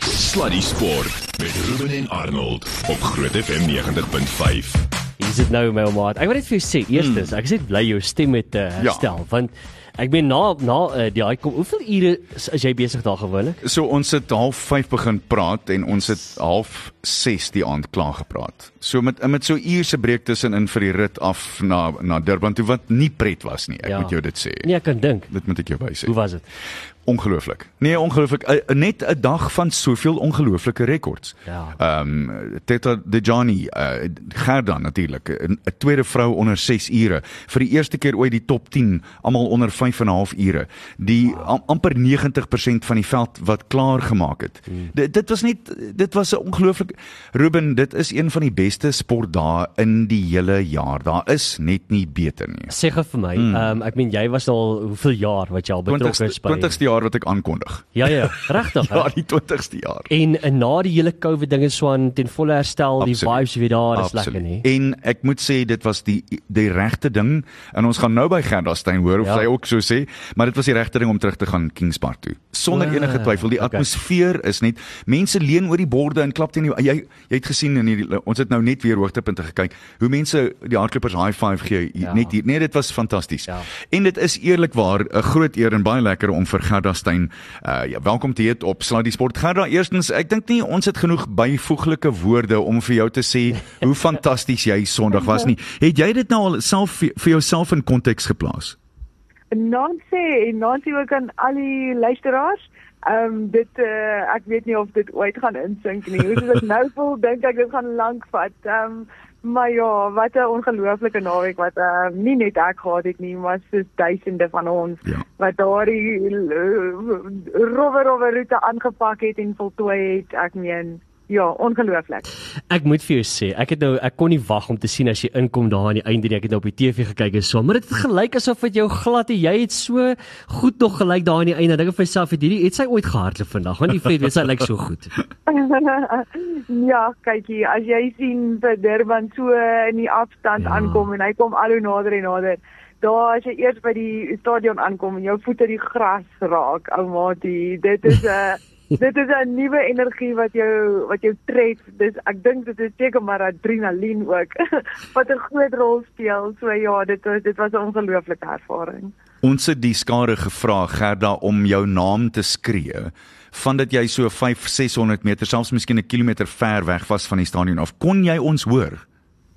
Sluddy Sport met Ruben en Arnold op Groot FM 90.5. Hier sit nou my maat. Ek wil net vir jou sê, eerstens, ek is net bly jou stem het uh, herstel ja. want ek ben na na uh, die hy kom hoeveel ure is, is jy besig daar gewoonlik? So ons het half 5 begin praat en ons het half 6 die aand klaar gepraat. So met met so uur se breek tussenin vir die rit af na na Durban toe wat nie pret was nie. Ek ja. moet jou dit sê. Nee, ek kan dink. Dit moet ek jou wys. Hoe was dit? Ongelooflik. Nee, ongelooflik. Uh, net 'n dag van soveel ongelooflike rekords. Ja. Ehm um, Teta De Johnny, uh, Gerda natuurlik, 'n tweede vrou onder 6 ure. Vir die eerste keer ooit die top 10 almal onder 5 en 'n half ure. Die am, amper 90% van die veld wat klaar gemaak het. Hmm. Dit dit was net dit was 'n ongelooflik Ruben, dit is een van die beste sportdae in die hele jaar. Daar is net nie beter nie. Sê gou vir my, hmm. ehm hmm. um, ek meen jy was al hoeveel jaar wat jy al betrokke is by 20ste jaar wat ek aankondig. Ja ja, regtig. ja, die 20ste jaar. En, na die hele COVID dinge swaan ten volle herstel, Absoluut. die vibes weer daar is Absoluut. lekker nie. En ek moet sê dit was die die regte ding en ons gaan nou by Gerda Steyn hoor of ja. sy ook so sê, maar dit was die regte ding om terug te gaan Kings Park toe. Sonder wow. enige twyfel, die okay. atmosfeer is net mense leun oor die borde en klap teen. Jy jy het gesien in hierdie ons het nou net weer hoogtepunte gekyk. Hoe mense die hardlopers high five gee ja. net hier. Nee, dit was fantasties. Ja. En dit is eerlikwaar 'n groot eer en baie lekker om vir Gerda Steyn uh ja, welkom te hê op Sluddy Sport. Gerda, eerstens, ek dink nie ons het genoeg byvoeglike woorde om vir jou te sê hoe fantasties jy Sondag was nie. Het jy dit nou al self vir jouself in konteks geplaas? Nancy, Nancy ook aan al die luisteraars. Ehm um, dit uh, ek weet nie of dit ooit gaan insink nie. Hoe dit nou voel, dink ek dit gaan lank vat. Ehm um, Maar ja, wat 'n ongelooflike naweek wat uh, nie net ek gehad het nie, maar soos duisende van ons ja. wat daardie uh, rower rower route aangepak het en voltooi het. Ek meen Ja, ongelooflik. Ek moet vir jou sê, ek het nou ek kon nie wag om te sien as jy inkom daar aan die einde nie. Ek het nou op die TV gekyk en so, maar dit het gelyk asof dit jou glad het. Jy het so goed nog gelyk daar aan die einde. Dink vir myself het hierdie het sy ooit gehardloop vandag, want die vet weet sy lyk so goed. ja, kykie, as jy sien vir Durban so in die afstand ja. aankom en hy kom al hoe nader en nader. Daar as jy eers by die stadion aankom en jou voete die gras raak, ou maatie, dit is 'n dit is 'n nuwe energie wat jou wat jou tref. Dis ek dink dit is seker maar adrenalien ook wat 'n groot rol speel. So ja, dit was dit was 'n ongelooflike ervaring. Ons het die skare gevra Gerda om jou naam te skree van dat jy so 5 600 meter selfs miskien 'n kilometer ver weg was van die stadion of kon jy ons hoor?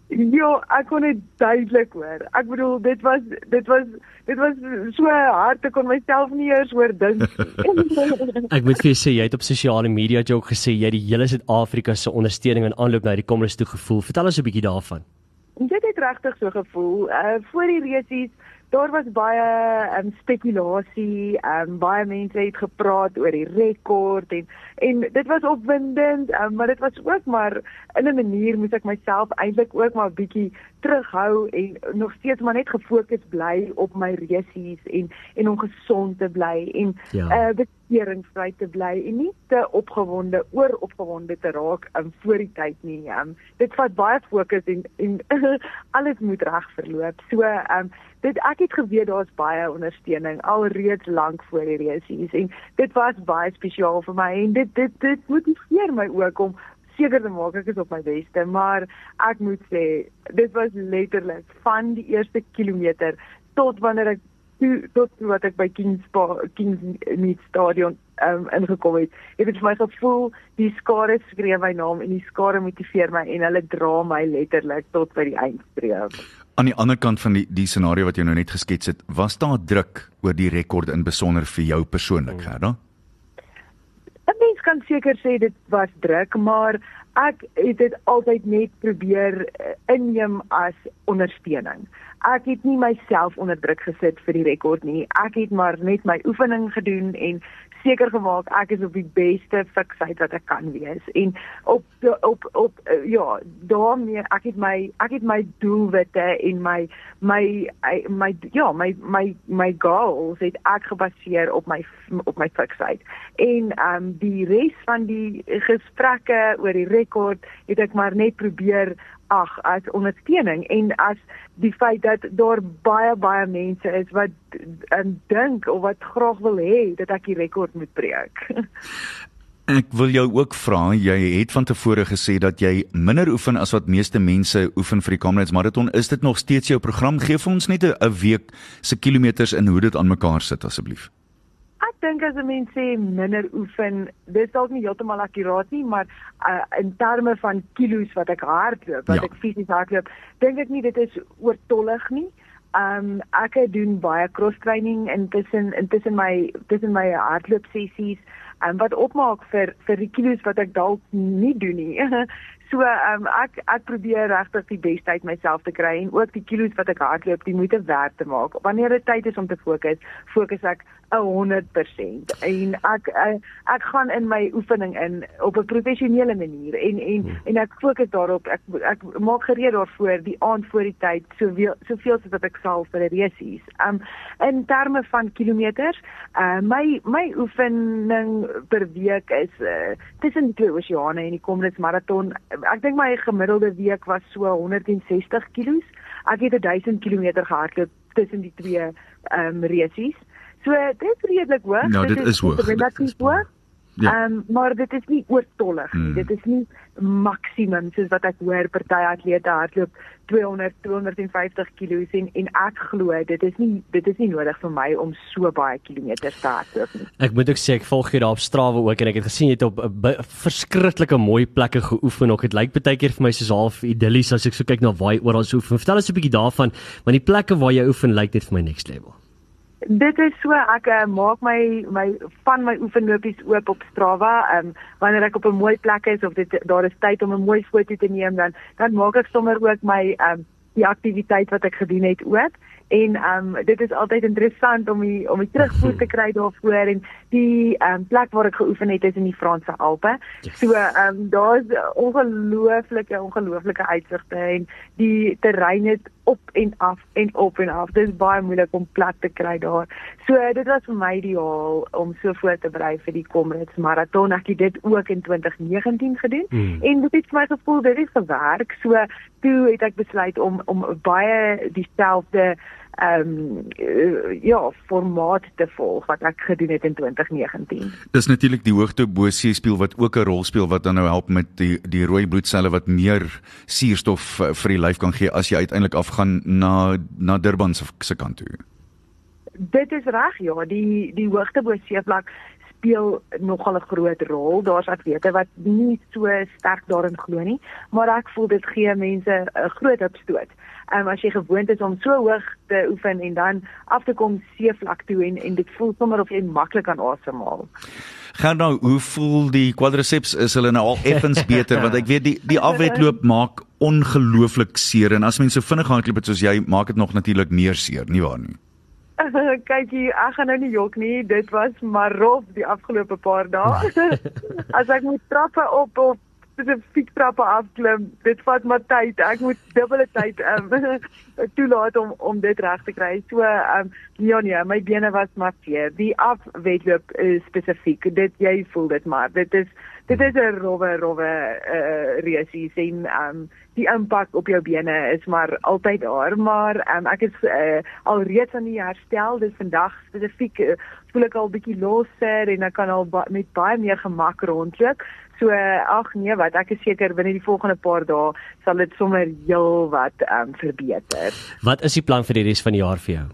Ja, ek kon dit duidelik hoor. Ek bedoel dit was dit was dit was so hard ek kon myself nie eers hoor dink. ek moet vir jou sê jy het op sosiale media ook gesê jy die hele Suid-Afrika se ondersteuning en aanloop na die kommers toe gevoel. Vertel ons 'n bietjie daarvan. Dit het regtig so gevoel. Uh voor die resies Daar was baie um, spekulasie, um, baie mense het gepraat oor die rekord en en dit was opwindend, um, maar dit was ook maar in 'n manier moet ek myself eintlik ook maar bietjie terughou en nog steeds maar net gefokus bly op my resies en en om gesond te bly en ja. uh bekeringsvry te bly en nie te opgewonde oor opgewonde te raak um, voor die tyd nie. Um, dit vat baie fokus en en alles moet reg verloop. So um dit ek het geweet daar's baie ondersteuning alreeds lank voor die resies en dit was baie spesiaal vir my en dit dit dit motiveer my ook om seker te maak ek is op my beste, maar ek moet sê dit was letterlik van die eerste kilometer tot wanneer ek toe tot wat ek by Kings Kings Meet Stadion um, ingekom het. Ek het vir my gevoel die skare skree my naam en die skare motiveer my en hulle dra my letterlik tot by die eindstreep. Aan die ander kant van die die scenario wat jy nou net geskets het, was daar druk oor die rekord in besonder vir jou persoonlik, Gerda? Hmm kan seker sê dit was druk, maar ek het dit altyd net probeer eh, inneem as ondersteuning. Ek het nie myself onder druk gesit vir die rekord nie. Ek het maar net my oefening gedoen en seker gemaak ek is op die beste fiksheid wat ek kan wees. En op op op uh, ja daarmee ek het my ek het my doelwitte en my my my ja my my my goals het ek gebaseer op my op my fiksheid en ehm um, die res van die gesprekke oor die rekord het ek maar net probeer ag as ondersteuning en as die feit dat daar baie baie mense is wat en dink of wat graag wil hê dat ek die rekord moet breek. Ek wil jou ook vra, jy het van tevore gesê dat jy minder oefen as wat meeste mense oefen vir die Comrades Marathon. Is dit nog steeds jou program? Gee vir ons net 'n week se kilometers en hoe dit aan mekaar sit asseblief. Dink as 'n mens sê minder oefen, dis dalk nie heeltemal akkuraat nie, maar uh, in terme van kilos wat ek hardloop, wat Ja. ek fisies hardloop, dink ek nie dit is oortollig nie. Um ek doen baie cross training intussen intussen my tussen my hardloop sessies en wat opmaak vir vir die kilos wat ek dalk nie doen nie. So um ek ek probeer regtig die beste uit myself te kry en ook die kilos wat ek hardloop, die moeite werd te maak. Wanneer dit tyd is om te fokus, fokus ek 100% en ek ek, ek gaan in my oefening in op 'n professionele manier en en hmm. en ek fokus daarop. Ek ek maak gereed daarvoor die aand voor die tyd soveel soveel soos wat ek sal vir 'n resies. Um in terme van kilometers, uh my my oefening per week is uh, tussen die twee oseane en die Comrades marathon. Ek dink my gemiddelde week was so 160 kg. Ek het 1000 km gehardloop tussen die twee ehm um, resies. So dit is redelik hoog. Nou, dit is hoog. Dit is Dit relatief is- hoog. Ja. Ehm um, maar dit is nie oortollig nie. Hmm. Dit is nie maksimum soos wat ek hoor party atlete hardloop 200 250 kg en en ek glo dit is nie dit is nie nodig vir my om so baie kilometers te hardloop nie. Ek moet ook sê ek volg jou daar op Strava ook en ek het gesien jy het op bi- verskriklike mooi plekke geoefen. Ook dit lyk baie keer vir my soos half idillies as ek so kyk na waar jy oral oefen. Vertel ons 'n bietjie daarvan, want die plekke waar jy oefen lyk net vir my next level. Dit is so ek uh, maak my my van my oefenlopies oop op Strava. Ehm um, wanneer ek op 'n mooi plek is of dit daar is tyd om 'n mooi foto te neem dan dan maak ek sommer ook my ehm um, die aktiwiteit wat ek gedoen het oop. En ehm um, dit is altyd interessant om die om die terugvoer te kry daarvoor en die ehm um, plek waar ek geoefen het is in die Franse Alpe. Yes. So ehm um, daar's ongelooflike ongelooflike uitsigte en die terrein is op en af en op en af. Dit is baie moeilik om plek te kry daar. So dit was vir my ideaal om so voor te berei vir die Comrades marathon. Ek het dit ook in 2019 gedoen Hmm. en dit het vir my gevoel dit het gewerk. So toe het ek besluit om om baie dieselfde ehm um, uh, ja, formaat te volg wat ek gedoen het in 2019. Dis natuurlik die hoogte bo seespieël wat ook 'n rol speel wat dan nou help met die die rooi bloedselle wat meer suurstof uh, vir die lyf kan gee as jy uiteindelik afgaan na na Durban se kant toe. Dit is reg, ja, die die hoogte bo seevlak speel nogal 'n groot rol. Daar's atlete wat nie so sterk daarin glo nie, maar ek voel dit gee mense 'n groot opstoot. Ehm um, as jy gewoond is om so hoog te oefen en dan af te kom seevlak toe en en dit voel sommer of jy maklik kan asemhaal. Gaan nou, hoe voel die quadriceps? Is hulle nou al effens beter want ek weet die die afwedloop maak ongelooflik seer en as mense vinnig hardloop soos jy, maak dit nog natuurlik meer seer, nie waar nie? Kyk hier, ek gaan nou nie jok nie. Dit was maar rof die afgelope paar dae. As ek moet trappe op of spesifiek trappe afklim, dit vat maar tyd. Ek moet dubbele tyd um, toelaat om om dit reg te kry. So um ja nee, my bene was maar seer. Die afwedloop is spesifiek. Dit jy voel dit maar. Dit is dit is 'n rowwe rowwe uh resies en um die impak op jou bene is maar altyd daar, maar um, ek is uh, al reeds aan die herstel. Dis vandag spesifiek uh, voel ek al bietjie losser en ek kan al ba met baie meer gemak rondloop. So ag nee, wat ek is seker binne die volgende paar dae sal dit sommer heel wat um, verbeter. Wat is die plan vir die res van die jaar vir jou?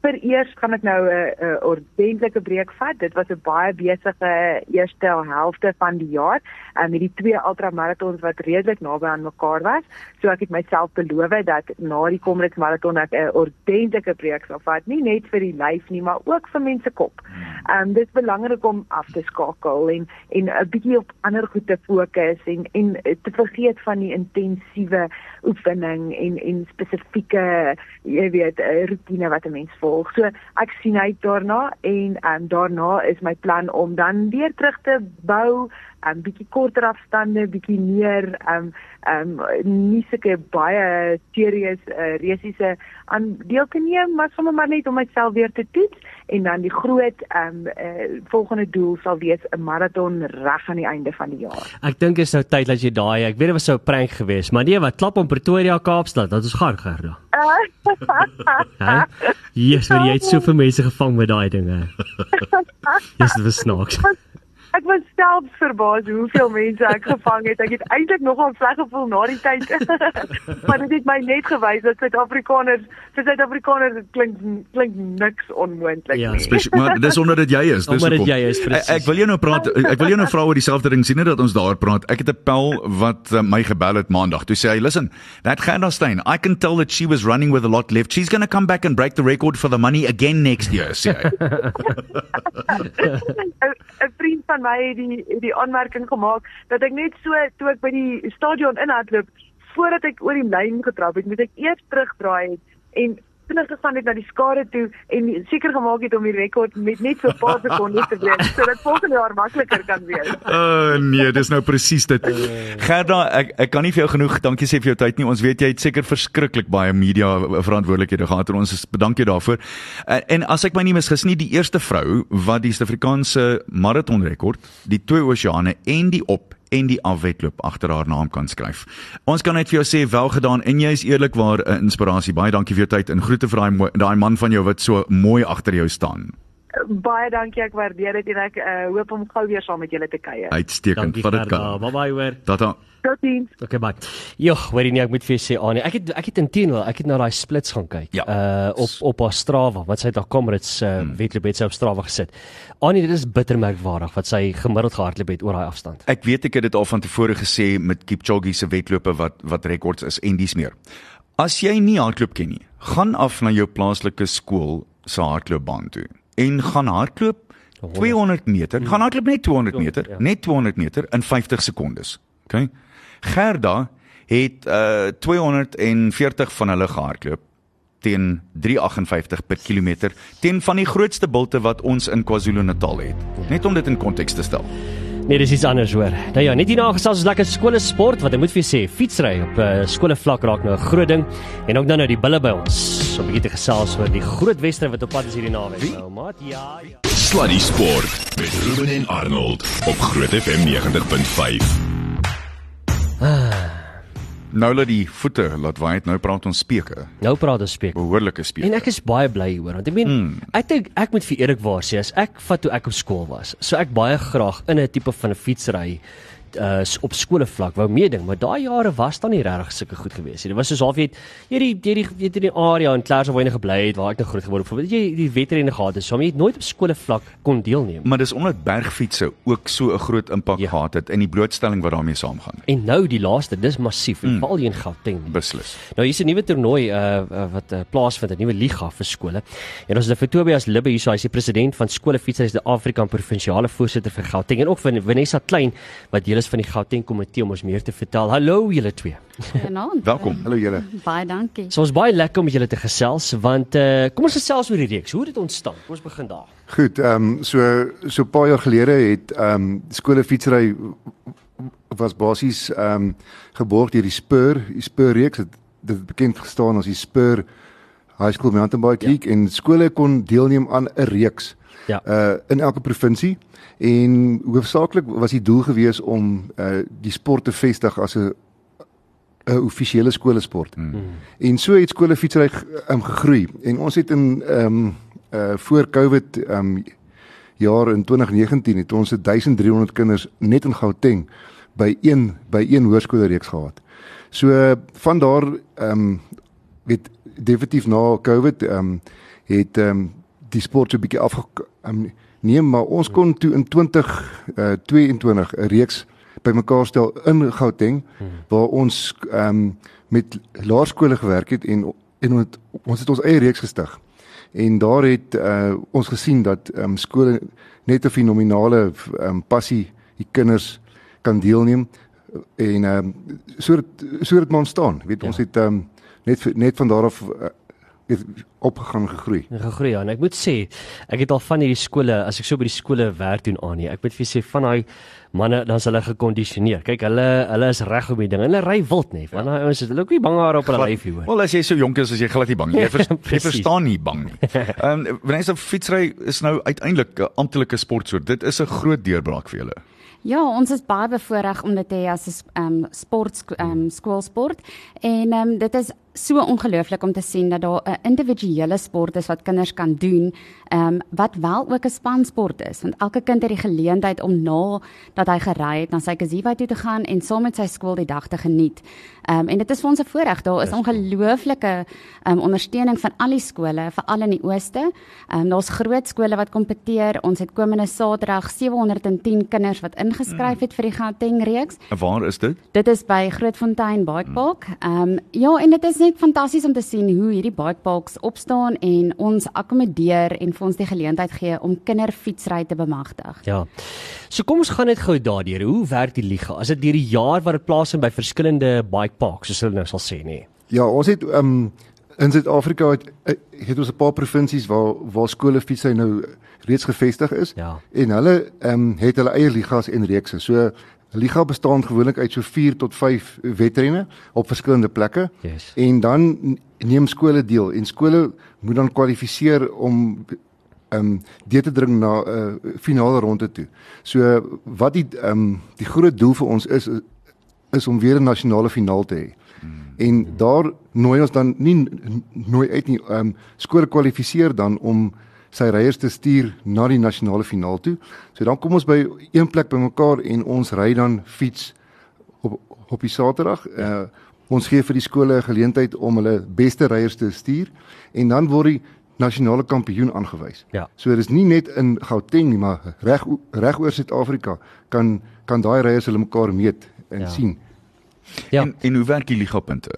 Vir eers gaan ek nou 'n 'n ordentlike breek vat. Dit was 'n baie besige eerste helfte van die jaar um, met die twee ultramarathons wat redelik naby aan mekaar was. So ek het myself beloof dat na die Comrades marathon ek 'n ordentlike breek sal vat, nie net vir die lyf nie, maar ook vir mense kop. Ehm um, dit is belangrik om af te skakel en en 'n bietjie op ander goed te fokus en en te vergeet van die intensiewe oefening en en spesifieke jy weet 'n rotine wat 'n mens volg. So ek sien uit daarna en um, daarna is my plan om dan weer terug te bou, um, bietjie korter afstande, bietjie meer um um nie sulke baie serieus uh, resiese aan deel te neem, maar sommer maar net om myself weer te toets en dan die groot um uh, volgende doel sal wees 'n maraton reg aan die einde van die jaar. Ek dink is nou tyd dat jy daai, ek weet dit was so 'n prank geweest, maar nee, wat klap om Pretoria Kaapstad, dat is gaan gerda. Hæ? Jesus, maar jy het soveel mense gevang met daai dinge. Dis dit was snaaks. Ek was self verbaas hoeveel mense ek gevang het. Ek het eintlik nogal sleg gevoel na die tyd. maar dit het my net gewys dat Suid-Afrikaners vir Suid-Afrikaners dit klink klink niks onmoontlik Ja, nie. Spesiaal, maar dis omdat dit jy is. Dis Omdat dit jy is, presies. Ek, ek wil jou nou praat. Ek wil jou nou vra oor dieselfde ding. Sien net dat ons daar praat. Ek het 'n pel wat uh, my gebel het maandag. Toe sê hy, "Listen, that Gerda Stein, I can tell that she was running with a lot left. She's going to come back and break the record for the money again next year." Sê hy. 'n 'n vriend van my het die het die aanmerking gemaak dat ek net so toe ek by die stadion inhardloop voordat ek oor die lyn getrap het, moet ek eers terugdraai het en vinnig gegaan het na die skare toe en seker gemaak het om die rekord met net so 'n paar sekondes te breek sodat volgende jaar makliker kan wees. O uh, nee, dis nou presies dit. Gerda, ek ek kan nie vir jou genoeg dankie sê vir jou tyd nie. Ons weet jy het seker verskriklik baie media verantwoordelikhede gehad en ons is bedank jou daarvoor. En, en as ek my nie misgis nie, die eerste vrou wat die Suid-Afrikaanse maratonrekord, die twee oseane en die op en die afwedloop agter haar naam kan skryf. Ons kan net vir jou sê wel gedaan en jy is eerlikwaar 'n inspirasie. Baie dankie vir jou tyd en groete vir daai daai man van jou wat so mooi agter jou staan. Baie dankie, ek waardeer dit en ek uh, hoop om gou weer saam met julle te kuier. Uitstekend. Wat dit kan. Bye bye hoor. Tata. Totsiens. Okay, bye. Jo, weet jy nie ek moet vir jou sê Annie, ek het ek het intendeel, ek het na daai splits gaan kyk. Ja. Uh op op haar Strava, wat sy het haar Comrades uh hmm. wedloop het sy op Strava gesit. Annie, dit is bittermerkwaardig wat sy gemiddeld gehardloop het oor daai afstand. Ek weet ek het dit al van tevore gesê met Kipchoge se wedlope wat wat rekords is en dis meer. As jy nie hardloop ken nie, gaan af na jou plaaslike skool se hardloopbaan toe en gaan hardloop 200 meter. Gaan hardloop net 200 meter, ja. net 200 meter in 50 sekondes. OK? Gerda het uh 240 van hulle gehardloop teen 358 per kilometer teen van die grootste bulte wat ons in KwaZulu-Natal het. Net om dit in konteks te stel. Nee, dis iets anders hoor. Nou ja, net hierna gesels ons lekker skole sport wat ek moet vir sê, fietsry op uh, skole vlak raak nou 'n groot ding en ook nou nou die bulle by ons. So 'n bietjie te gesels oor die groot wedstryd wat op pad is hierdie naweek. Nou, maat, ja, ja. Sluddy Sport met Ruben en Arnold op Groot FM 90.5. Nou dat die voete laat waai het, nou praat ons speke. Nou praat ons speak. Behoorlike speke. En ek is baie bly hieroor want ek meen Hmm. ek dink ek moet vir eerlikwaar sê as ek vat toe ek op skool was, so ek baie graag in 'n tipe van 'n fietsry uh op skole vlak wou meeding, maar daai jare was dan nie regtig sulke goed gewees nie. Dit was soos half weet hierdie hierdie weet in die area in Klaas waar jy gebly het waar ek nou groot geword het. Jy die wedrenne gehad het, so jy het nooit op skole vlak kon deelneem. Maar dis omdat bergfietsse ook so 'n groot impak Ja. gehad het en die blootstelling wat daarmee saamgaan. En nou die laaste, dis massief, mm. veral in Gauteng. Beslis. Nou hier's 'n nuwe toernooi uh, wat uh, plaasvind, 'n nuwe liga vir skole. En ons het vir Tobias Libbe hier, so hy's die president van skole fietsry se Afrika en provinsiale voorsitter vir Gauteng en ook van Vanessa Klein wat deel is van die Gauteng komitee om ons meer te vertel. Hallo julle twee. Goeienaand. Welkom. Hallo julle. Baie dankie. So ons baie lekker om met julle te gesels want uh kom ons gesels oor die reeks. Hoe het dit ontstaan? Kom ons begin daar. Goed, ehm um, so so 'n paar jaar gelede het ehm um, skole fietsry was basies ehm um, geborg deur die Spur, die Spur reeks het dit bekend gestaan as die Spur High School Mountain Bike League ja. en skole kon deelneem aan 'n reeks Ja. uh in elke provinsie en hoofsaaklik was die doel gewees om uh die sport te vestig as 'n 'n offisiële skolesport. Hmm. En so het skole fietsry um, gegroei en ons het in ehm um, uh voor Covid ehm um, jaar in 2019 het ons 1300 kinders net in Gauteng by een by een hoërskoolreeks gehad. So van daar ehm um, weet definitief na Covid ehm um, het ehm um, die sport so 'n bietjie afge um, neem maar ons kon toe in 20 uh 22 'n reeks bymekaar stel in Gauteng waar ons ehm um, met laerskole gewerk het en en ons, ons het ons eie reeks gestig. En daar het uh, ons gesien dat ehm um, skole net 'n fenominale ehm um, passie die kinders kan deelneem en ehm um, so het, so het maar ontstaan. Weet Ja. ons het ehm um, net net van daar af uh, het opgegaan gegroei. Gegroei ja. En ek moet sê, ek het al van hierdie skole, as ek so by die skole werk doen aan nie. Ek moet vir jou sê van daai manne dan's hulle gekondisioneer. Kyk, hulle hulle is reg op die ding. Hulle ry wild nê. Want daai ouens is hulle ook nie bang daar op hulle lyfie hoor. Wel as jy so jonk is as jy glad nie bang nie. Jy, vers, jy verstaan nie bang nie. Ehm um, Vanessa fietsry is nou uiteindelik 'n amptelike sportsoort. Dit is 'n groot deurbraak vir julle. Ja, ons is baie bevoorreg om dit te hê as 'n um, sport ehm um, skoolsport en ehm um, dit is so ongelooflik om te sien dat daar 'n individuele sport is wat kinders kan doen, ehm um, wat wel ook 'n spansport is, want elke kind het die geleentheid om na dat hy gery het na sy kasiwa toe te gaan en saam met sy skool die dag te geniet. Ehm um, en dit is vir ons 'n voorreg. Daar is ongelooflike ehm um, ondersteuning van al die skole, veral in die ooste. Ehm um, daar's groot skole wat kompeteer. Ons het komende Saterdag 710 kinders wat ingeskryf het vir die Gauteng reeks. Waar is dit? Dit is by Grootfontein Bike Park. Ehm um, ja, en dit is net fantasties om te sien hoe hierdie bike parks opstaan en ons akkommodeer en vir ons die geleentheid gee om kinderfietsry te bemagtig. Ja. So kom ons gaan net gou daardeur. Hoe werk die liga? As dit deur die jaar wat dit plaasvind by verskillende bike parks, soos hulle nou sal sê, nê? Ja, ons het ehm um, in Suid-Afrika het, het ons 'n paar provinsies waar waar skole fietsry nou reeds gevestig is Ja. en hulle ehm um, het hulle eie ligas en reekse. So 'n liga bestaan gewoonlik uit so 4 tot 5 wedrenne op verskillende plekke. Yes. En dan neem skole deel en skole moet dan kwalifiseer om ehm um, deur te dring na 'n uh, finale ronde toe. So wat die ehm um, die groot doel vir ons is is om weer 'n nasionale finaal te hê. En daar nooi ons dan nie nooi uit nie ehm um, skole kwalifiseer dan om sy ryers te stuur na die nasionale finaal toe. So dan kom ons by een plek bymekaar en ons ry dan fiets op op die Saterdag. Uh ons gee vir die skole 'n geleentheid om hulle beste ryers te stuur en dan word die nasionale kampioen aangewys. Ja. So dis nie net in Gauteng nie, maar reg reg oor Suid-Afrika kan kan daai ryers hulle mekaar meet en Ja. ja. sien. Ja. En en hoe werk die liga punte?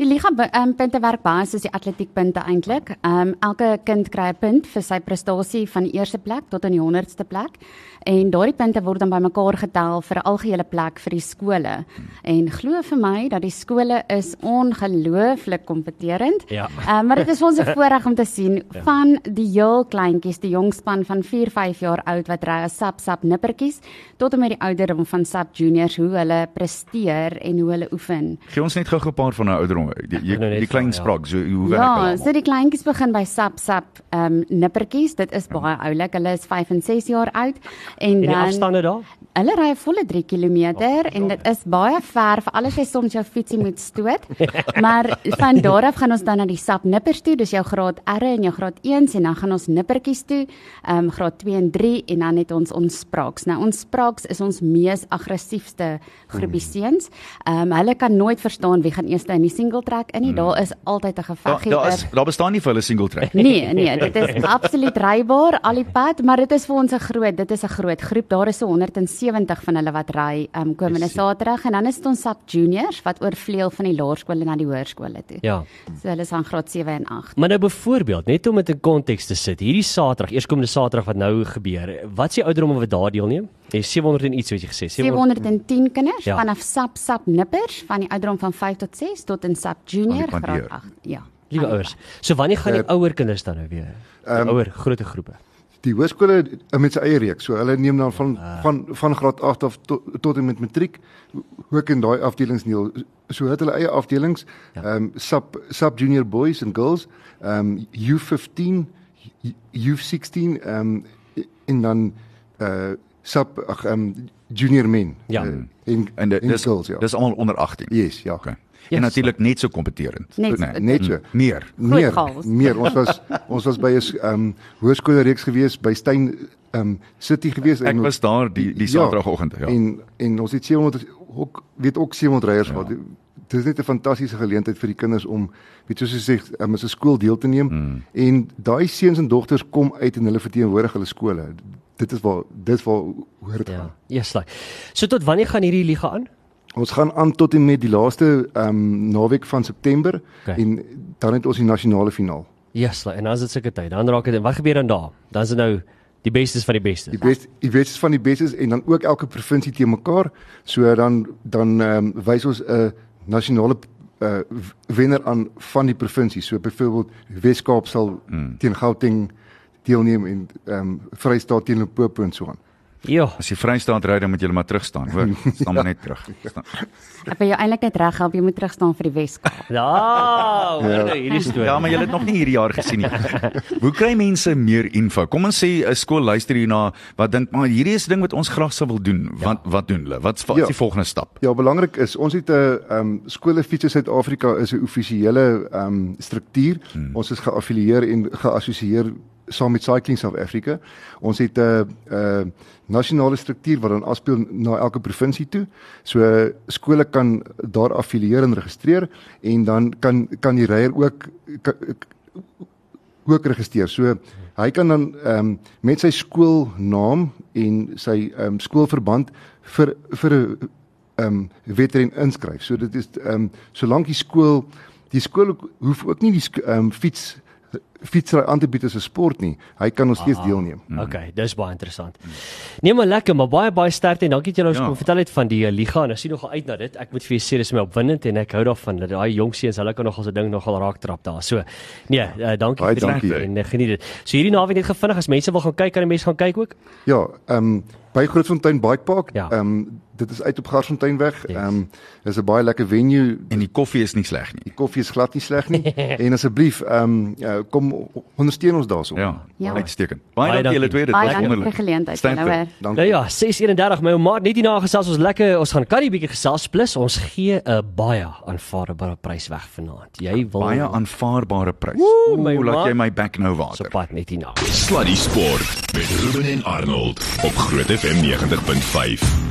Die liga um, punte werk baie soos die atletiekpunte eintlik. Ehm um, elke kind kry 'n punt vir sy prestasie van die eerste plek tot aan die 100ste plek en daardie punte word dan bymekaar getel vir 'n algehele plek vir die skole. En glo vir my dat die skole is ongelooflik kompeterend. Ja. Ehm maar dit is ons 'n voorreg om te sien van die heel kleintjies, die jong span van 4, 5 jaar oud wat ry as sap sap nippertjies tot en met die ouderdom van sap juniors hoe hulle presteer en hoe hulle oefen. Gee ons net gou 'n paar van daai ouderdom. Die, die, die klein ja. spraak, so hoe werk Ja, hulle? so die kleintjies begin by sap sap ehm um, nippertjies. Dit is baie oulik. Hulle is 5 en 6 jaar oud en En die dan afstande daar? Hulle ry 'n volle 3 km en dit is baie ver vir alles jy soms jou fietsie moet stoot. maar van daar af gaan ons dan na die sap nippers toe, dis jou graad R en jou graad 1 en dan gaan ons nippertjies toe, ehm um, graad 2 en 3 en dan het ons ons spraaks. Nou ons spraaks is ons mees aggressiefste groepie seuns. Ehm um, hulle kan nooit verstaan wie gaan eers in die single track in nie. Daar is altyd 'n Daar geveggie. daar is daar bestaan nie vir hulle single track. Nee, nee, dit is absoluut rybaar al die pad, maar dit is vir ons 'n groot, dit is 'n groot groep. Daar is so 170 van hulle wat ry um komende Saterdag en dan is dit ons sap juniors wat oorvleuel van die laerskole na die hoërskole toe. Ja. So hulle is aan graad 7 en 8. Maar nou byvoorbeeld, net om dit in konteks te sit, hierdie Saterdag, eerskomende Saterdag wat nou gebeur, wat is die ouderdom wat daar deelneem? Jy 700 en iets wat jy gesê, 710 kinders Ja. ja. vanaf sap sap nippers van die ouderdom van 5 tot 6 tot in sap junior graad pandeer. 8. Ja. Liewe ouers. So wanneer gaan die Uh, ouer kinders dan nou weer? ehm, ouer groot groepe. Die hoërskole met sy eie reeks. So hulle neem dan van van van graad 8 af tot, tot en met matriek ook in daai afdelings deel. So het hulle eie afdelings. Ehm um, sub sub junior boys and girls, ehm um, U15, U16 ehm um, en dan uh sub ag ehm um, junior men. Ja. Uh, en En dit dis girls, ja. dis almal onder 18. yes, ja. Okay. Yes. En natuurlik net so kompeterend. Net. Nee, Net so. meer. Meer, chaos. meer. Ons was ons was by 'n ehm um, hoërskoolreeks gewees by Steyn ehm um, City gewees Ek was daar die die Ja. Saterdagoggend, ja. En en ons het 700 ook weet ook 700 ryers Ja. gehad. Dit is net 'n fantastiese geleentheid vir die kinders om weet soos jy sê um, as 'n skool deel te neem. Mm. En daai seuns en dogters kom uit en hulle verteenwoordig hulle skole. Dit is waar dit is waar hoor dit Ja. gaan. Yes, like. So tot wanneer gaan hierdie liga aan? Ons gaan aan tot en met die laaste ehm um, naweek van September Okay. en dan het ons die nasionale finaal. Yes, like. en dan is dit seker tyd. Dan raak dit wat gebeur dan daar? Dan is dit nou die bestes van die bestes. Die beste die bestes van die bestes en dan ook elke provinsie te mekaar. So dan dan ehm um, wys ons 'n nasionale uh wenner aan van die provinsie. So byvoorbeeld Wes-Kaap sal Mm. teen Gauteng deelneem en ehm um, Vrystaat teen Limpopo en so aan. Ja. As jy Vrystaat ry dan moet jy maar terug staan, hoor. Staan maar net terug. Staan. Ek wil jou eintlik net reg help, jy moet terug staan vir die Weskaap. Ja, hoor nou hierdie storie. Ja, maar jy het nog nie hierdie jaar gesien nie. Hoe kry mense meer info? Kom ons sê 'n skool luister hierna wat dink maar hierdie is 'n ding wat ons graag sou wil doen. Wat wat doen hulle? Wat wat is Ja. die volgende stap? Ja, belangrik is ons het 'n ehm um, skole fietsie Suid-Afrika is 'n offisiële ehm um, struktuur. Hmm. Ons is geaffilieer en geassosieer saam met Cycling South Africa. Ons het 'n 'n nasionale struktuur wat dan afspeel na elke provinsie toe. So skole kan daar affilieer en registreer en dan kan kan die ryer ook kan, ook registreer. So hy kan dan ehm um, met sy skoolnaam en sy ehm um, skoolverband vir vir 'n ehm um, wedren inskryf. So dit is ehm um, solank die skool die skool hoef ook nie die ehm um, fiets fietsry aan te bied as 'n sport nie. Hy kan nog steeds deelneem. Okay, dis baie interessant. Nee maar lekker, maar baie baie sterkte en dankie dat jy ons Ja. kom vertel het van die uh, liga en ek sien nogal uit na dit. Ek moet vir jou sê dis my opwindend en ek hou daarvan dat daai jong seuns hulle kan nogal so ding nogal raak trap daar. So, nee, uh, dankie Baie vir die- dankie. en uh, geniet dit. So hierdie naweek net gevinnig as mense wil gaan kyk, kan die mense gaan kyk ook. Ja, ehm um, by Grootfontein Bike Park. Ja. Ehm um, dit is uit op Garsfonteinweg. Yes. Ehm um, is 'n baie lekker venue. En die koffie is nie sleg nie. Die koffie is glad nie sleg nie. en asseblief ehm um, ja, kom ondersteun ons daarso. Ja, Ja. uitstekend. Baie Baie dankie julle twee, dit Baie was dankie vir die wonderlik. geleentheid, Stanford. julle hoor. Dankie. Nou ja, 6:31 my maat net hierna gesels ons lekker, ons gaan curry bietjie gesels plus ons gee 'n baie aanvaarbare prys weg vanaand. Jy wil Baie aanvaarbare prys. Woe, my Ooh, laat jy my back nou water. pad net hierna. Sluddy Sport met Ruben en Arnold op Groot FM 90.5.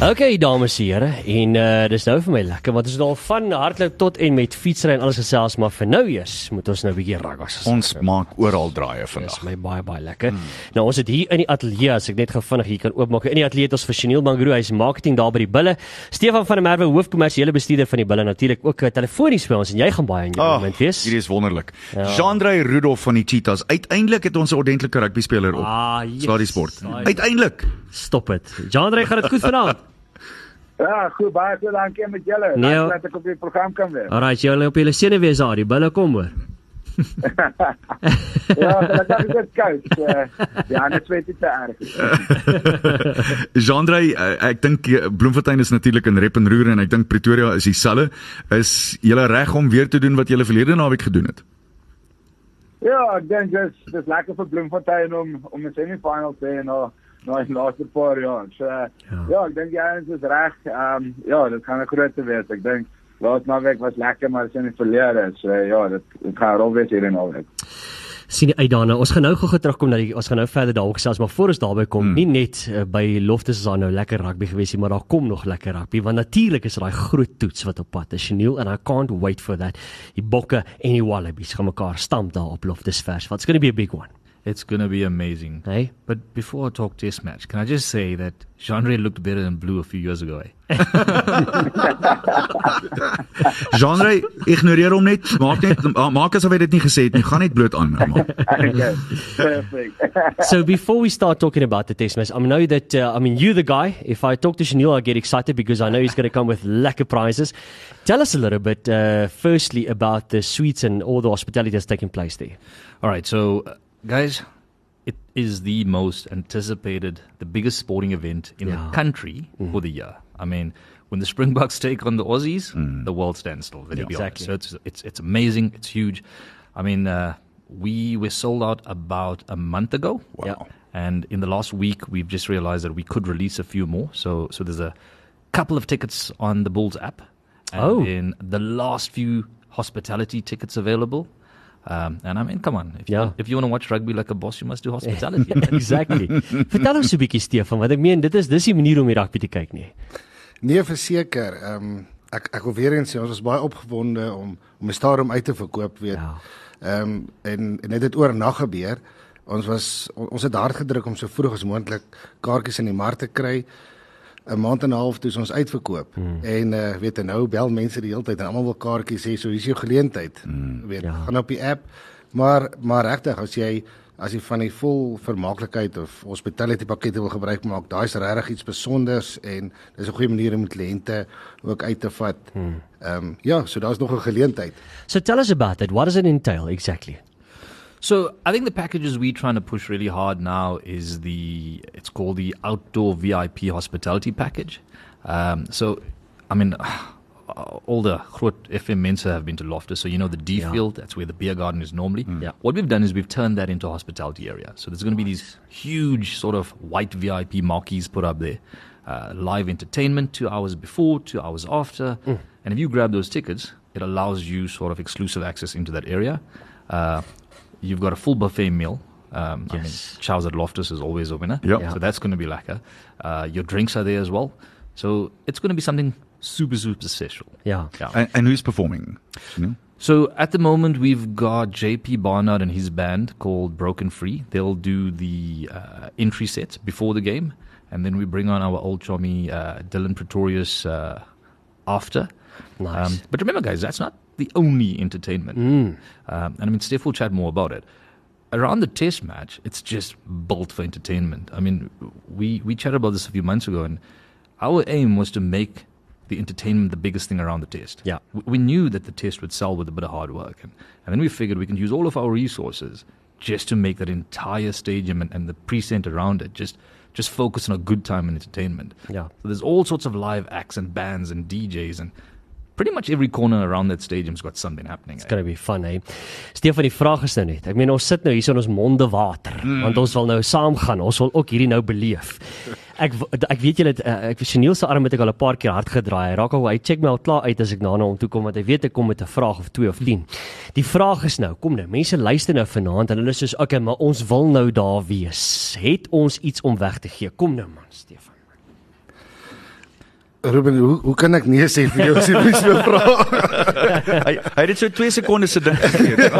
Okay dames en here en uh, dis nou vir my lekker want ons het al van hardloop tot en met fietsry en alles gesels maar vir nou eers moet ons nou 'n bietjie ruggas. Ons maak oral draaie Dis vandag. my baie baie lekker. Hmm. Nou ons het hier in die ateljee as ek net gou vinnig hier kan oopmaak. In die ateljee het ons vir Chanel Mangro, hy's marketing daar by die Bulle. Stefan van der Merwe, hoofkommersiële bestuurder van die Bulle natuurlik ook uh, telefonies by ons en jy gaan baie in jou Ah, moment wees. Hierdie is wonderlik. Ja. Jean-André Rudolph van die Cheetahs. Uiteindelik het ons 'n ordentlike rugby speler op. Ah, yes. Slaa die sport. Uiteindelik. Stop dit. Jean-André, gaan dit goed vanaand? Ja, goed, baie goed dankie met julle. Nee, Dankie dat ek op die program kan wees. Alraai, jy op julle sene wees daar, die Bulle kom hoor. Ja, dat is koud. Uh, ja, net weet dit te erg. Jean-André, eh, ek dink eh, Bloemfontein is natuurlik in rep en roer en ek dink Pretoria is dieselfde. Is julle reg om weer te doen wat julle verlede naweek gedoen het? Ja, ek dink dis dis lekker vir Bloemfontein om om 'n semifinal te hê na na die laaste paar jaar. So ja. ja, ek dink jy is reg. Ehm um, ja, dit gaan 'n groot wees. Ek dink laat naweek was lekker, maar dit is in die verlede. So ja, dit, dit gaan rol wees hier in naweek. sien die uit daarna. Ons gaan nou gou terugkom na die ons gaan nou verder daaroor gesels, maar voor ons daarby kom, hmm. nie net uh, by Loftus is daar nou lekker rugby gewees nie, maar daar kom nog lekker rugby want natuurlik is daai groot toets wat op pad is. Chanel and I can't wait for that. Die Bokke en die Wallabies gaan mekaar stamp daar op Loftus vers. What's going to be a big one. It's going to be amazing. Hey? But before I talk test match, can I just say that Genre looked better in blue a few years ago. Eh? Jean-André, ignoreer hom net. Maak net maak asof hy dit nie gesê het nie. Gaan net bloot aan. man. Perfect. So before we start talking about the test match, I know that uh, I mean you're the guy. If I talk to Chanel, I get excited because I know he's going to come with lekker prizes. Tell us a little bit, uh, firstly, about the suites and all the hospitality that's taking place there. All right, so uh, guys, it is the most anticipated, the biggest sporting event in Yeah. the country for the year. I mean, when the Springboks take on the Aussies, the world stands still. Let's be Exactly. So it's it's it's amazing. It's huge. I mean, uh, we were sold out about a month ago. Yeah. And in the last week, we've just realized that we could release a few more. So, so there's a couple of tickets on the Bulls app. And Oh. In the last few hospitality tickets available. Um, and I mean, come on. If, Yeah. you, if you want to watch rugby like a boss, you must do hospitality. exactly. Vertel ons 'n bietjie Stefan, want ek meen dit is dis die manier om die rugby te kyk nie. Nee, verseker. Ehm um, ek ek wil weer eens sê ons was baie opgewonde om om 'n stadium uit te verkoop, weet. Ja. Ehm um, en en dit het oornag gebeur. Ons was on, ons het hard gedruk om so vroeg as moontlik kaartjies in die mark te kry. 'n Maand en 'n half toe is ons uitverkoop. Hmm. En uh weet jy nou bel mense die hele tyd en almal wil kaartjies hê, so hier's jou geleentheid. Hmm. Weet, Ja. gaan op die app. Maar maar regtig as jy as jy van die vol vermaaklikheid of hospitality pakkette wil gebruik maak, daai is regtig iets spesonders en dis 'n goeie manier om kliënte ook uit te vat. Ehm um, ja, so daar's nog 'n geleentheid. So tell us about it. What does it entail exactly? So I think the packages we're trying to push really hard now is the it's called the outdoor VIP hospitality package. Um, so, I mean, all the groot FM mense have been to Loftus, so you know the D Yeah. field. That's where the beer garden is normally. Yeah. What we've done is we've turned that into a hospitality area. So there's going to be these huge sort of white VIP marquees put up there. Uh, live entertainment two hours before, two hours after. And if you grab those tickets, it allows you sort of exclusive access into that area. Uh, you've got a full buffet meal. Um, I mean, Yes. Chows at Loftus is always a winner. Yep. Yeah. So that's going to be lekker. Uh, your drinks are there as well. So it's going to be something super, super special. Ja. Yeah. And, and who's performing? You know? So at the moment, we've got JP Barnard and his band called Broken Free. They'll do the uh, entry set before the game, and then we bring on our old chummy uh, Dylan Pretorius uh, after. Nice. but remember, guys, that's not the only entertainment. Um, and I mean, Steph will chat more about it. Around the test match, it's just built for entertainment. I mean, we, we chatted about this a few months ago, and our aim was to make the entertainment the biggest thing around the test. Yeah. We- We knew that the test would sell with a bit of hard work. And, and then we figured we can use all of our resources just to make that entire stadium and, and the precinct around it just just focus on a good time and entertainment. Yeah. So there's all sorts of live acts and bands and DJs and pretty much every corner around that stadium's got something happening. It's going to be fun, hè. Stefan, die vraag is nou net. Ek meen ons sit nou hier so in ons monde water, mm. want ons wil nou saam gaan. Ons wil ook hierdie nou beleef. Ek ek weet julle uh, ek Chanel se arm het ek al 'n paar keer hard gedraai. Hy raak al hy check my al klaar uit as ek na hom toe kom want hy weet ek kom met 'n vraag of 2 of 10. Die vraag is nou, kom nou, mense luister nou vanaand en hulle is soos, "Oké, maar ons wil nou daar wees. Het ons iets om weg te gee?" Kom nou man, Stefan. Ruben, hoe hoe kan ek nee sê vir jou as jy my so vra? hy hy het so 2 sekondes se ding gegee.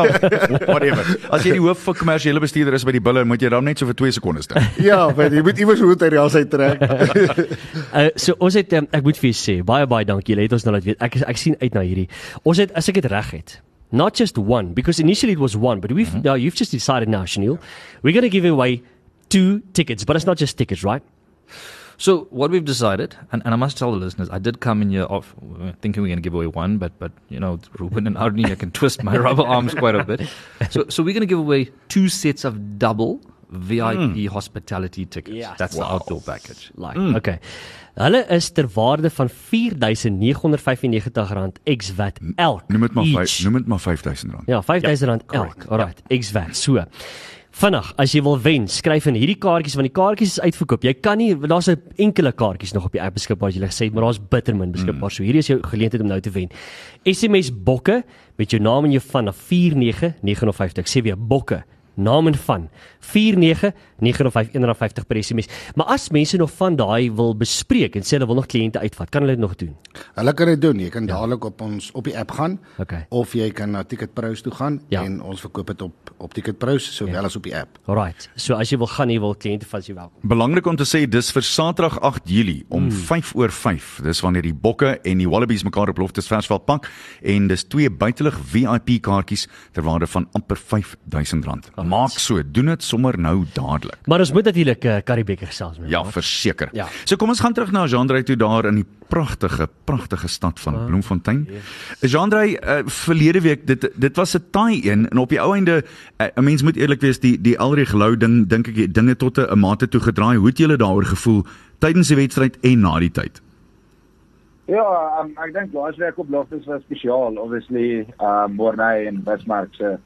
Whatever. As jy die hoof van kommersiële bestuurder is by die bulle, moet jy dan net so vir 2 sekondes dink. ja, want jy moet iewers hoe uit reals uit trek. Uh, so ons het um, ek moet vir julle sê baie baie dankie. Julle het ons nou laat weet. Ek ek sien uit na hierdie. Ons het as ek dit reg het. Not just one because initially it was one, but we've mm -hmm. now you've just decided now, Chanel. We're going to give away two tickets, but it's not just tickets, right? So what we've decided, and, and I must tell the listeners, I did come in here off thinking we're going to give away one, but but you know, Ruben and Arnie, I can twist my rubber arms quite a bit. So so we're going to give away two sets of double VIP hospitality tickets. Yes. That's the outdoor package. Like, mm. okay. Hulle is ter waarde van R4995 ex VAT elk. Noem dit maar each. 5, noem dit maar R5000. Ja, R5000 ja, elk. Alright, ex VAT. So. Vinnig, as jy wil wen, skryf in hierdie kaartjies want die kaartjies is uitverkoop. Jy kan nie daar's 'n enkele kaartjies nog op die app beskikbaar as jy gesê het, maar daar's bitter min beskikbaar. Mm. So hierdie is jou geleentheid om nou te wen. SMS bokke met jou naam en jou van na 49950. Ek sê weer bokke naam en van 49951 per SMS. Maar as mense nog van daai wil bespreek en sê hulle wil nog kliënte uitvat, kan hulle dit nog doen. Hulle kan dit doen. Jy kan ja. dadelik op ons op die app gaan Okay. of jy kan na Ticketpros toe gaan Ja. en ons verkoop dit op op Ticketpros sowel Ja. as op die app. Alright. So as jy wil gaan, jy wil kliënte vat, jy welkom. Belangrik om te sê dis vir Saterdag 8 Julie om mm. 5 oor 5. Dis wanneer die Bokke en die Wallabies mekaar op Loftus Versveld pak en dis twee buitelug VIP kaartjies ter waarde van amper R5000. Maak so, doen dit sommer nou dadelik. Maar ons moet natuurlik uh, Karibeker gesels met. Ja, verseker. Ja. So kom ons gaan terug na Jean-Drey toe daar in die pragtige pragtige stad van Bloemfontein. Jean-Drey, uh, verlede week dit dit was 'n taai een en op die ou einde uh, 'n mens moet eerlik wees die die Elrie Lou ding dink ek dinge tot 'n mate toe gedraai. Hoe het julle daaroor gevoel tydens die wedstryd en na die tyd? Ja, um, ek dink laasweek op Loftus was spesiaal. Obviously, um Morney en Bismarck se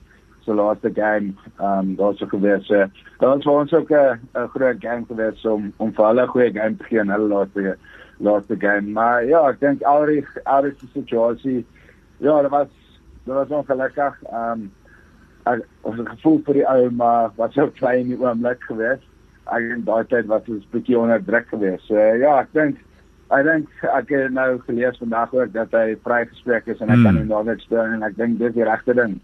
se laaste game, um daar sou gewees. So, dit was vir ons ook 'n 'n groot game gewees om om vir hulle 'n goeie game te gee in hulle laaste laaste game. Maar ja, ek dink alreeds alreeds die situasie. Ja, dit was dit was ongelukkig. Um ek ons het gevoel vir die ou maar wat so klein in die oomblik gewees. Ek dink daai tyd was ons bietjie onder druk gewees. So ja, ek dink ek dink ek het nou gelees vandag ook dat hy vrygespreek is en hy Hmm. kan nie daar net staan en ek dink dis die regte ding.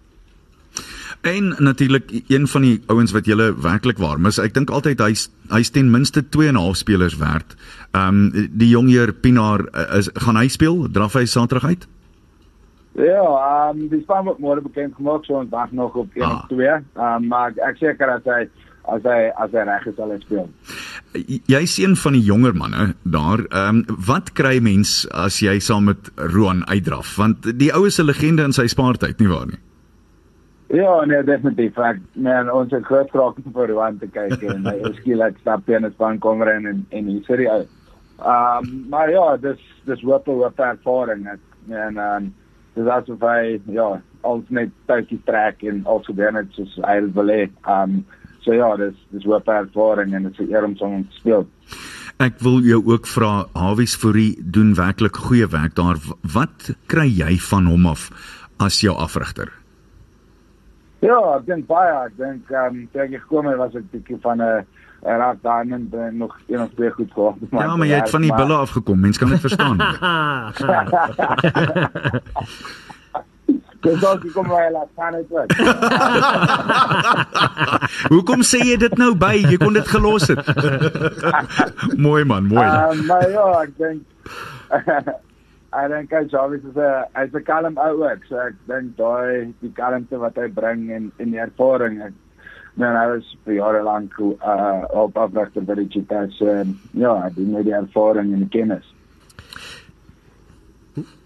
En natuurlik een van die ouens wat julle werklik waar mis. Ek dink altyd hy's hy's ten minste 2 en 'n half spelers werd. Ehm um, die jong heer Pinaar uh, is gaan hy speel? Draf hy Saterdag uit? Ja, um die span word môre bekend gemaak so ons wag nog op 1 Ah. of 2. Um maar ek seker dat hy as hy as hy reg is sal hy speel. J- Jy's een van die jonger manne daar. Ehm um, wat kry mens as jy saam met Roan uitdraf? Want die ou is 'n legende in sy spaartyd, nie waar nie? Ja, nee, definitief. Ek man, ons het groot geraak vir Rowan te kyk en hy is skielik stap in 'n span kom ren en en hy sê hy Ehm um, maar ja, dis dis wat wat ervaring het. En ehm um, dis asof hy ja, ons net tydjie trek en also dan net soos hy wil hê. Um, so ja, dis dis wat ervaring en dit is eer om te speel. Ek wil jou ook vra Hawies Fourie doen werklik goeie werk daar. Wat kry jy van hom af as jou afrigter? Ja, ek dink baie, dink ehm um, toe ek gekom het was ek bietjie van 'n en raak dan en dan nog een of twee goed gehad. Ja, maar jy het van die bulle afgekom. Mens kan dit verstaan. Dis ook kom maar laat gaan dit wat. Hoekom sê jy dit nou by? Jy kon dit gelos het. mooi man, mooi. Uh, maar ja, ek dink I dink hy Jarvis is 'n hy's 'n kalm ou ook. So ek dink daai die kalmte wat hy bring en en die ervaring ek Nee, hy was vir jare lank uh op afwagter by die Cheetahs. Uh, ja, hy het die ervaring en die kennis.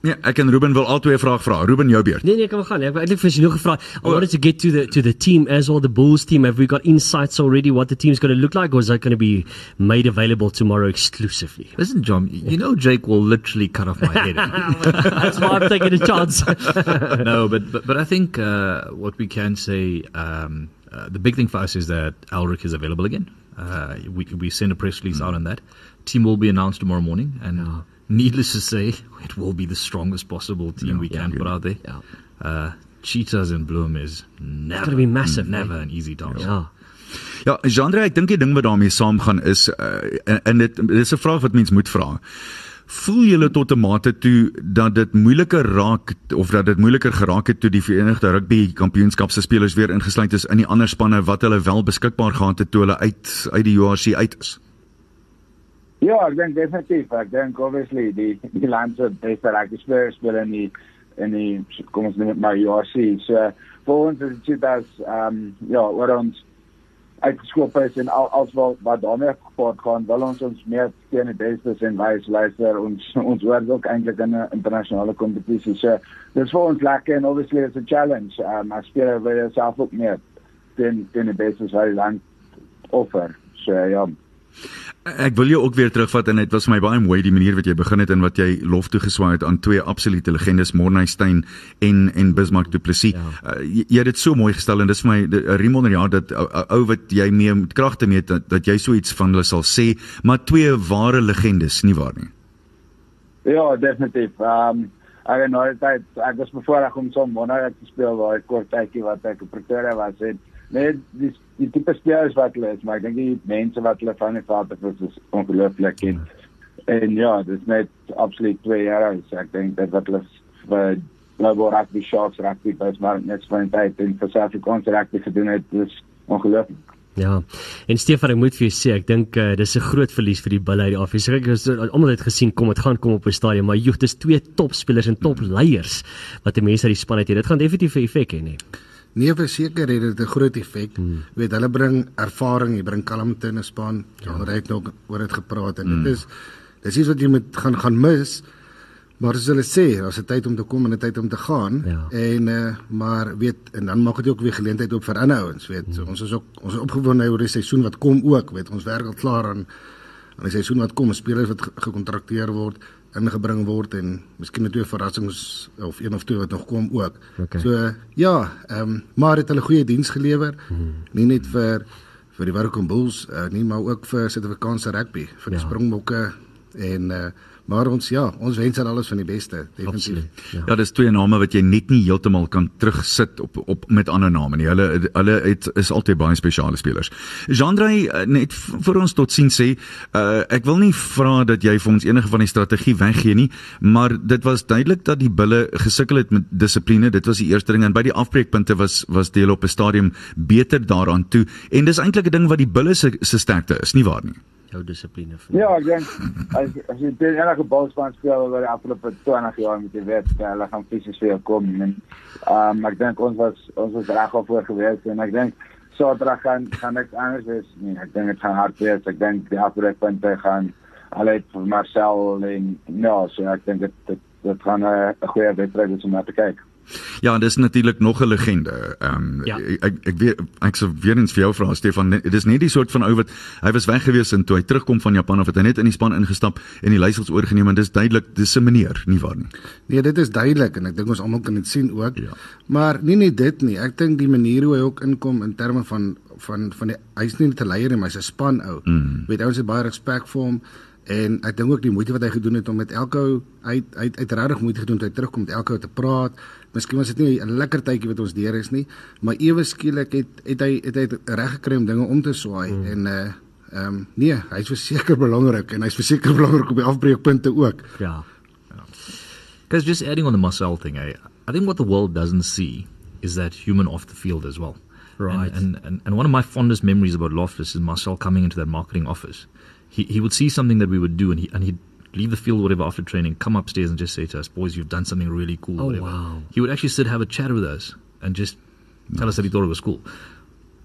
Ja, ek en Ruben wil altyd 'n vraag vra. Ruben, jou beurt. Nee nee, kom gaan. Ek wou eintlik vir jou nog gevra. I wanted to get to the to the team as well the Bulls team. Have we got insights already what the team's going to look like or is that going to be made available tomorrow exclusively? Listen, John, you know Jake will literally cut off my head. That's why I'm taking a chance. no, but, but but I think uh, what we can say um, uh, the big thing for us is that Alric is available again. Uh, we we send a press release mm. out on that. Team will be announced tomorrow morning, and yeah. Needless to say, it will be the strongest possible team yeah, we can yeah, put out there. Uh, Cheetahs in Bloom is never going to be massive, never an easy task. Yeah. Ja, Jandre, ek dink die ding wat daarmee saamgaan is uh, en dit dis 'n vraag wat mens moet vra voel julle tot 'n mate toe dat dit moeiliker raak of dat dit moeiliker geraak het toe die Verenigde Rugby Kampioenskap se spelers weer ingesluit is in die ander spanne wat hulle wel beskikbaar gehad het toe hulle uit uit die URC uit is? Ja, ek dink definitief. Ek dink obviously die die landse beste rugby spelers speel in die in die kom ons net maar URC. So vir ons is dit dat ehm um, ja, wat ons uitgeskop is en al als wat wat daarmee gepaard gaan wil ons ons meer teen die beste en wys luister ons ons word ook eintlik in 'n internasionale kompetisie so dis vir ons lekker en obviously it's a challenge um, as speler wil jy self ook meer teen teen die beste wat jy land offer so ja Ek wil jou ook weer terugvat en dit was vir my baie mooi die manier wat jy begin het en wat jy lof toegeswaai het aan twee absolute legendes Morneystein en en Bismarck Du Plessis. Ja. Uh, jy, jy het dit so mooi gestel en dis vir my 'n riem onder jaar dat ou wat jy mee met kragte mee dat, dat jy so iets van hulle sal sê, maar twee ware legendes, nie waar nie? Ja, definitief. Ehm um, ek het nooit tyd ek was bevoorreg om so Morney te speel waar ek kort tydjie wat ek op Pretoria was en nee, dis die tipe spelers wat hulle is, maar ek dink die mense wat hulle van die vader was is ongelooflik en en ja, dis net absoluut twee jaar oud. So ek dink dat wat hulle vir Global Rugby Sharks rugby bus maar net van tyd en vir Suid-Afrikaanse rugby gedoen het, dis ongelooflik. Ja. En Stefan, ek moet vir jou sê, ek dink uh, dis 'n groot verlies vir die Bulle uit die Afrika. Ek het almal het gesien kom dit gaan kom op 'n stadion, maar joh, dis twee topspelers en topleiers wat die mense uit die span het. Dit gaan definitief 'n effek hê, nee. Nee, verseker het dit 'n groot effek. Hmm. Jy weet, hulle bring ervaring, jy bring kalmte in 'n span. Ja, ja het nog oor dit gepraat en hmm. dit is dis iets wat jy moet gaan gaan mis. Maar as hulle sê, daar's 'n tyd om te kom en 'n tyd om te gaan. Ja. En uh maar weet en dan maak dit ook weer geleentheid op vir ander ouens, weet. Hmm. So, ons is ook ons is opgewonde oor die seisoen wat kom ook, weet. Ons werk al klaar aan aan die seisoen wat kom, spelers wat gekontrakteer word ingebring word en miskien twee verrassings of een of twee wat nog kom ook. Okay. So ja, ehm um, maar het hulle goeie diens gelewer. Hmm. Nie net vir vir die Warwick Bulls uh, nie, maar ook vir Suid-Afrikaanse rugby, vir die ja. Springbokke en uh Maar ons ja, ons wens aan alles van die beste, definitief. Ja. ja, dis twee name wat jy net nie heeltemal kan terugsit op op met ander name nie. Hulle hulle het is altyd baie spesiale spelers. Jean-Dre eh, net vir ons tot sien sê, uh, ek wil nie vra dat jy vir ons enige van die strategie weggee nie, maar dit was duidelik dat die bulle gesukkel het met dissipline. Dit was die eerste ding en by die afbreekpunte was was deel op 'n stadium beter daaraan toe en dis eintlik 'n ding wat die bulle se sterkte is, nie waar nie? Jou dissipline vir. Ja, ek dink as as jy teen enige balspan speel oor die afgelope 20 jaar met die wet, hulle gaan fisies vir jou kom en um, ek dink ons was ons was reg op voor gewees en ek dink Saterdag gaan gaan ek anders wees. Nee, ek dink dit gaan hard wees. Ek dink die afbreekpunte gaan allei vir Marcel en ja, so ek dink dit dit dit gaan 'n goeie wedstryd wees om na te kyk. Ja, dis natuurlik nog 'n legende. Ehm um, Ja. ek ek weet ek sou weer eens vir jou vra Stefan, net- dit is nie die soort van ou wat hy was weg gewees en toe hy terugkom van Japan of het hy net in die span ingestap en die leiersels oorgeneem en dis duidelik dis 'n meneer, nie waar nie. Nee, dit is duidelik en ek dink ons almal kan dit sien ook. Ja. Maar nie net dit nie. Ek dink die manier hoe hy ook inkom in terme van van van die hy's nie net 'n leier nie, maar hy's 'n span ou. Mm. Weet ouens het baie respek vir hom en ek dink ook die moeite wat hy gedoen het om met elke ou hy hy het regtig moeite gedoen toe hy terugkom met elke ou te praat. Miskien was dit nie 'n lekker tydjie wat ons deur is nie, maar ewe skielik het het hy het hy reg gekry om dinge om te swaai mm. en uh ehm um, nee, hy's verseker belangrik en hy's verseker belangrik op die afbreekpunte ook. Ja. Guys, just adding on the Marcel thing, I, I think what the world doesn't see is that human off the field as well. Right. And, and, and, and one of my fondest memories about Loftus is Marcel coming into that marketing office. He, he would see something that we would do and, he, and he'd leave the field, whatever, after training, come upstairs and just say to us, boys, you've done something really cool. Oh, whatever. wow. He would actually sit, have a chat with us and just tell us that he thought it was cool.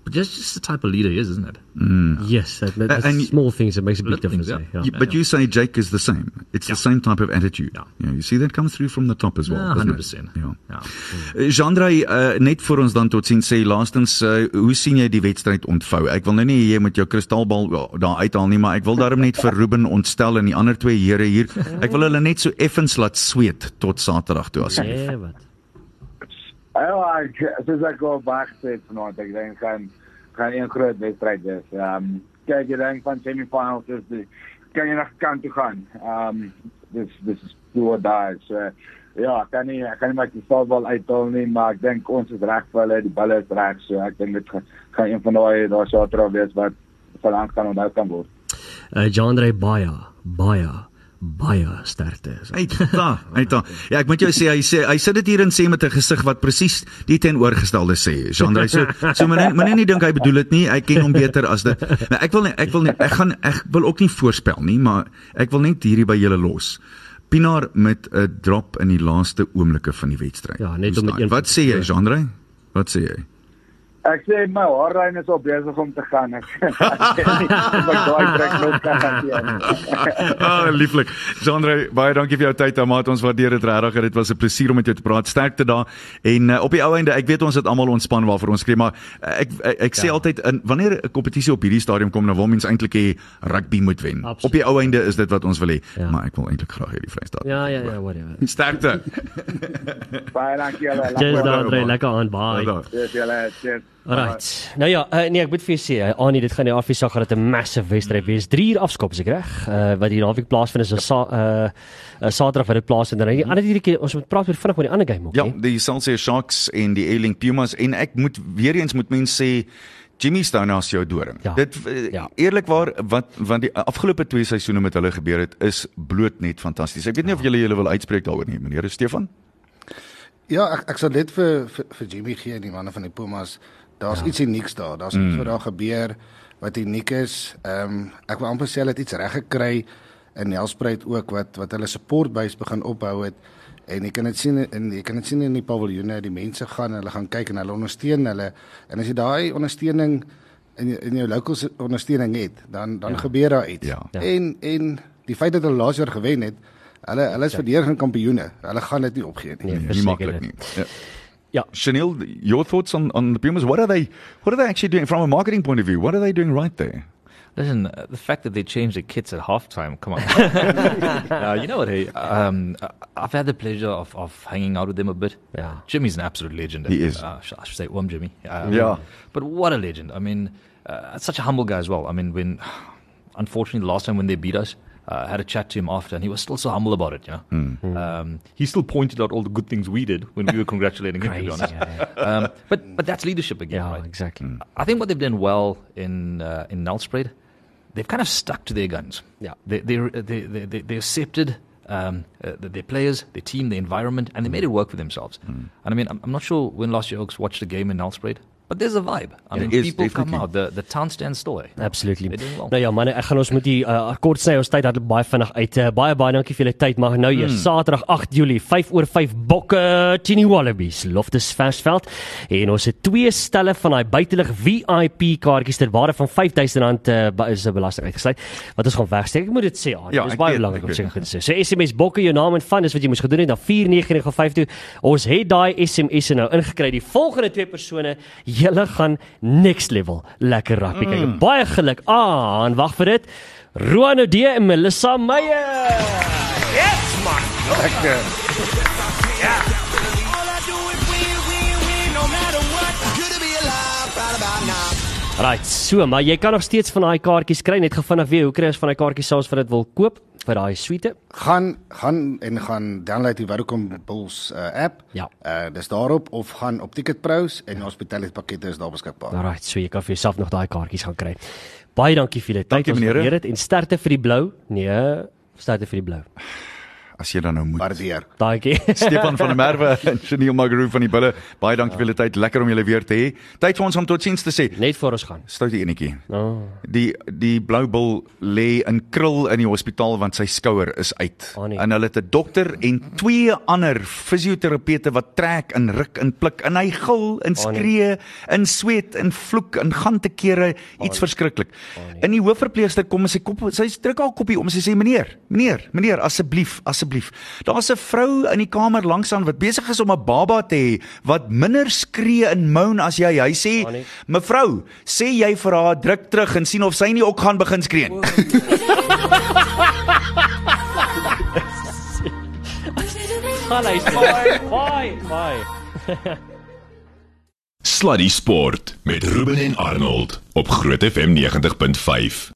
But that's just the type of leader he is, isn't it? Yes, that, that's And- small things that makes a big difference. things, yeah. Yeah. You, but you say Jake is the same. It's the same type of attitude. Ja. You, know, you see that comes through from the top as well. Ja, it? 100%. Ja. Ja. Uh, Jean-André, uh, net vir ons dan tot sien sê laastens uh, hoe sien jy die wedstryd ontvou? Ek wil nou nie jy met jou kristalbal wel, daar uithaal nie, maar ek wil daarom net vir Ruben ontstel en die ander twee here hier. Ek wil hulle net so effens laat sweet tot Saterdag toe as. Nee, wat? Ja, ek soos ek gesê het vanaand, ek dink gaan gaan een groot wedstryd wees. Ehm um, kyk jy dink van semifinals is die kan jy nog kant toe gaan. Ehm um, dis dis is or die. So ja, kan nie ek kan nie maar die voetbal uithaal nie, maar ek dink ons is reg vir hulle, die balle is reg, so ek dink dit gaan, gaan een van daai daar Saterdag wees wat verlang kan onthou kan word. Uh, Jandre baie, baie, baie sterkte. is. Uit daar, uit daar. Ja, ek moet jou sê hy sê hy sit dit hier en sê met 'n gesig wat presies die teenoorgestelde sê. Jean-André so so moenie moenie nie dink hy bedoel dit nie. Hy ken hom beter as dit. Nou ek wil nie ek wil nie ek gaan ek wil ook nie voorspel nie, maar ek wil net hierdie by julle los. Pinaar met 'n drop in die laaste oomblikke van die wedstryd. Ja, net om met een- Wat sê jy, Jean-André? Wat sê jy? Ek sê my haarlyn is al besig om te gaan. Ek ek sê ek daai trek nog kan hanteer. Ah, lieflik. Jean-André, baie dankie vir jou tyd, ou maat. Ons waardeer dit regtig. Dit was 'n plesier om met jou te praat. Sterkte daar. En uh, op die ou einde, ek weet ons het almal ontspan waarvoor ons skree, maar uh, ek ek, ek sê Ja. altyd in wanneer 'n kompetisie op hierdie stadium kom, dan wil mens eintlik hê rugby moet wen. Absoluut. Op die ou einde is dit wat ons wil hê, Ja. maar ek wil eintlik graag hê die Vrystaat. Ja, ja, ja, whatever. Sterkte. Baie dankie julle. Cheers Lekker Jandre, man. lekker aan, bye. Ja, Cheers julle. Cheers. Alright. Nou ja, uh, nee, ek moet vir jou sê, uh, Annie, dit gaan die afsag gaan dit 'n massive wedstryd wees. 3 uur afskop is ek reg? Uh wat hier naweek plaasvind is 'n sa uh, uh Saterdag wat dit plaasvind. En dan die ander hierdie keer ons moet praat oor vinnig oor die ander game ook, Ja, hè? die Celsius Sharks en die Ealing Pumas en ek moet weer eens moet mense sê Jimmy Stone as jou doring. Ja. Dit eh, Ja. eerlikwaar wat wat die afgelope twee seisoene met hulle gebeur het is bloot net fantasties. Ek weet nie of julle julle wil uitspreek daaroor nie, meneer Stefan. Ja, ek ek sal dit vir vir, vir Jimmy gee die manne van die Pumas. Daar's ja. iets unieks daar. Daar's mm. iets wat daar gebeur wat uniek is. Ehm um, ek wil amper sê hulle het iets reg gekry in Nelspruit ook wat wat hulle supportbase begin ophou het. En jy kan dit sien in jy kan dit sien in die paviljoene, die mense gaan, hulle gaan kyk en hulle ondersteun hulle. En as jy daai ondersteuning in in jou locals ondersteuning het, dan dan ja. gebeur daar iets. Ja. Ja. En en die feit dat hulle laas jaar gewen het, hulle hulle is verdedigende kampioene. Hulle gaan dit nie opgee nie. Nee. nie verseker maklik nie. Ja. Ja. Chanel, your thoughts on on the Pumas? What are they what are they actually doing from a marketing point of view? What are they doing right there? Listen, uh, the fact that they changed their kits at halftime, come on. uh, you know what, hey, um, I've had the pleasure of, of hanging out with them a bit. Yeah. Jimmy's an absolute legend. He is. Uh, I should say, Wom Jimmy. Um, Yeah. But what a legend. I mean, uh, such a humble guy as well. I mean, when, unfortunately, the last time when they beat us, uh, had a chat to him after, and he was still so humble about it, you know. Um, he still pointed out all the good things we did when we were congratulating him, to be honest. yeah, Um, but, but that's leadership again, Yeah, right? exactly. I think what they've done well in uh, in Nelspruit, they've kind of stuck to their guns. Yeah. they they they they, they, they accepted um, uh, their players, their team, their environment, and they made it work for themselves. And I mean, I'm, I'm not sure when last year Oaks watched a game in Nelspruit. But there's a vibe. I There mean, is, people come definitely. out. The the town stands still. Eh? Absolutely. Well. Nou ja, manne, ek gaan ons moet die uh, kort sny ons tyd dat baie vinnig uit. Uh, baie baie dankie vir julle tyd. Maar nou hier Hmm. Saterdag 8 Julie 5 oor 5 bokke Tini Wallabies Loftus Versveld en ons het twee stelle van daai buitelug VIP kaartjies ter waarde van R5000 uh, is 'n belasting uitgesluit wat ons gaan wegsteek. Ek moet dit sê, ja, is ek baie belangrik om seker te sê. So SMS bokke jou naam en van dis wat jy moes gedoen het na 49905 toe. Ons het daai SMS nou ingekry. Die volgende twee persone, julle gaan next level lekker rugby kyk. Mm. Baie geluk aan. Wag vir dit. Roan Ode en Melissa Meyer. Right, so, maar jy kan nog steeds van daai kaartjies kry. Net gevinnig weer, hoe kry ons van daai kaartjies selfs vir dit wil koop vir daai suite? Gaan gaan en gaan download die Vodacom Bulls uh, app. Ja. Uh dis daarop of gaan op Ticketpros en die hospitality pakkette is daar beskikbaar. Alright, so jy kan vir jouself nog daai kaartjies gaan kry. Baie dankie vir julle tyd. Dankie, Ons waardeer dit en sterkte vir die blou. Nee, sterkte vir die blou. As jy dan nou moet. Waardeer. Dankie. Stefan van der Merwe en Chanel Magru van die Bulle. Baie dankie vir julle tyd. Lekker om julle weer te hê. Tyd vir ons om totsiens te sê. Net voor ons gaan. Stout die enetjie. Oh, Die die blou bil lê in krul in die hospitaal want sy skouer is uit. Ah, nee. En hulle het 'n dokter en twee ander fisioterapeute wat trek en ruk en pluk en hy gil en Ah, nee. skree en sweet en vloek en gaan te kere iets verskriklik. In die hoofverpleegster kom en sy kop sy druk haar koppie om sy sê meneer, meneer, meneer asseblief, asseblief. Daar's 'n vrou in die kamer langs aan wat besig is om 'n baba te hê wat minder skree en moan as jy. Hy sê, Ah, nee. "Mevrou, sê jy vir haar druk terug en sien of sy nie ook gaan begin skree nie." gaan hy. Bye. Bye. Bye. Sluddy Sport met Ruben en Arnold op Groot FM 90.5.